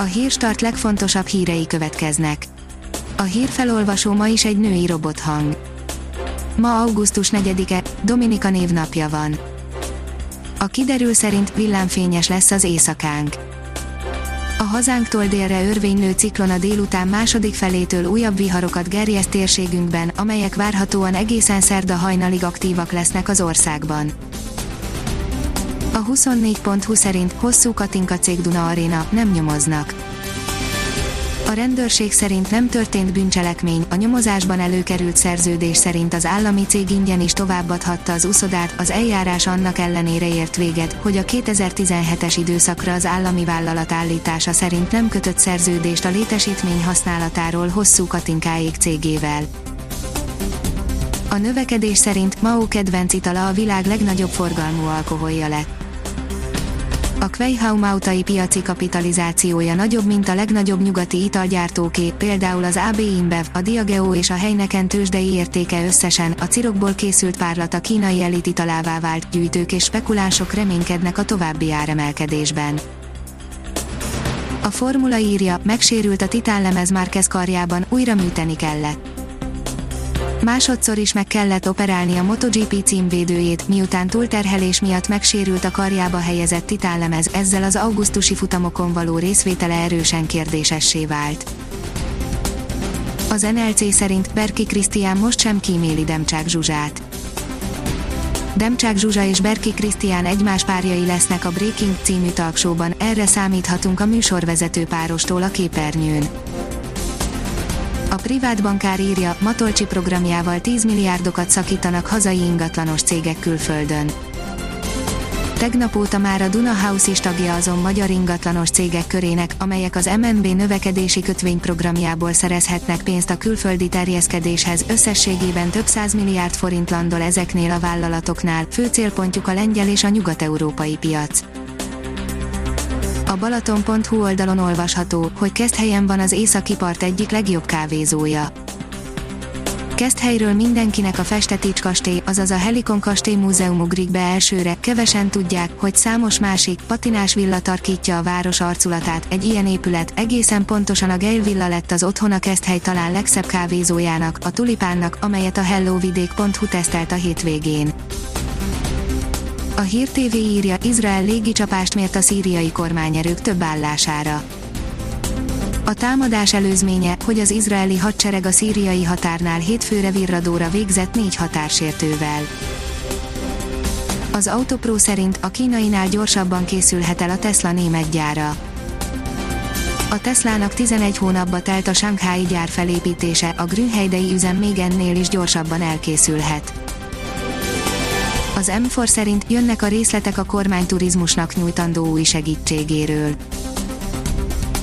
A hírstart legfontosabb hírei következnek. A hírfelolvasó ma is egy női robothang. Ma augusztus 4-e, Dominika névnapja van. A kiderül szerint villámfényes lesz az éjszakánk. A hazánktól délre örvénylő ciklon a délután második felétől újabb viharokat gerjeszt térségünkben, amelyek várhatóan egészen szerda hajnalig aktívak lesznek az országban. A 24.20 szerint hosszú Katinka cég Duna Arena nem nyomoznak. A rendőrség szerint nem történt bűncselekmény, a nyomozásban előkerült szerződés szerint az állami cég ingyen is továbbadhatta az uszodát, az eljárás annak ellenére ért véget, hogy a 2017-es időszakra az állami vállalat állítása szerint nem kötött szerződést a létesítmény használatáról hosszú Katinkáék cégével. A növekedés szerint Mao kedvenc itala a világ legnagyobb forgalmú alkoholja lett. A Kweihau piaci kapitalizációja nagyobb, mint a legnagyobb nyugati italgyártóké, például az AB InBev, a Diageo és a Heineken tőzsdei értéke összesen, a cirokból készült párlat a kínai elit italává vált, gyűjtők és spekulánsok reménykednek a további áremelkedésben. A formula írja, megsérült a titánlemez Márquez karjában, újra műteni kellett. Másodszor is meg kellett operálni a MotoGP címvédőjét, miután túlterhelés miatt megsérült a karjába helyezett titánlemez, ezzel az augusztusi futamokon való részvétele erősen kérdésessé vált. Az NLC szerint Berki Krisztián most sem kíméli Demcsák Zsuzsát. Demcsák Zsuzsa és Berki Krisztián egymás párjai lesznek a Breaking című talksóban, erre számíthatunk a műsorvezető párostól a képernyőn. A privát bankár írja, Matolcsi programjával 10 milliárdokat szakítanak hazai ingatlanos cégek külföldön. Tegnap óta már a Duna House is tagja azon magyar ingatlanos cégek körének, amelyek az MNB növekedési kötvényprogramjából szerezhetnek pénzt a külföldi terjeszkedéshez, összességében több száz milliárd forint landol ezeknél a vállalatoknál, fő célpontjuk a lengyel és a nyugat-európai piac. A Balaton.hu oldalon olvasható, hogy helyen van az északi part egyik legjobb kávézója. helyről mindenkinek a Festetics kastély, azaz a Helikon kastély múzeum ugrik be elsőre, kevesen tudják, hogy számos másik, patinás villa tarkítja a város arculatát, egy ilyen épület, egészen pontosan a Geil villa lett az otthona hely talán legszebb kávézójának, a Tulipánnak, amelyet a hellovidék.hu tesztelt a hétvégén. A Hír TV írja, Izrael légicsapást mért a szíriai kormányerők több állására. A támadás előzménye, hogy az izraeli hadsereg a szíriai határnál hétfőre virradóra végzett négy határsértővel. Az Autopro szerint a kínainál gyorsabban készülhet el a Tesla német gyára. A Teslának 11 hónapba telt a Shanghai gyár felépítése, a Grünheidei üzem még ennél is gyorsabban elkészülhet. Az M4 szerint jönnek a részletek a kormány turizmusnak nyújtandó új segítségéről.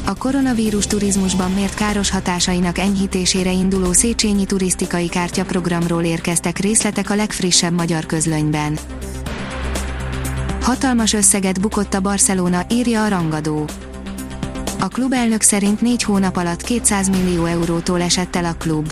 A koronavírus turizmusban mért káros hatásainak enyhítésére induló Széchenyi turisztikai kártyaprogramról érkeztek részletek a legfrissebb magyar közlönyben. Hatalmas összeget bukott a Barcelona, írja a rangadó. A klubelnök szerint négy hónap alatt 200 millió eurótól esett el a klub.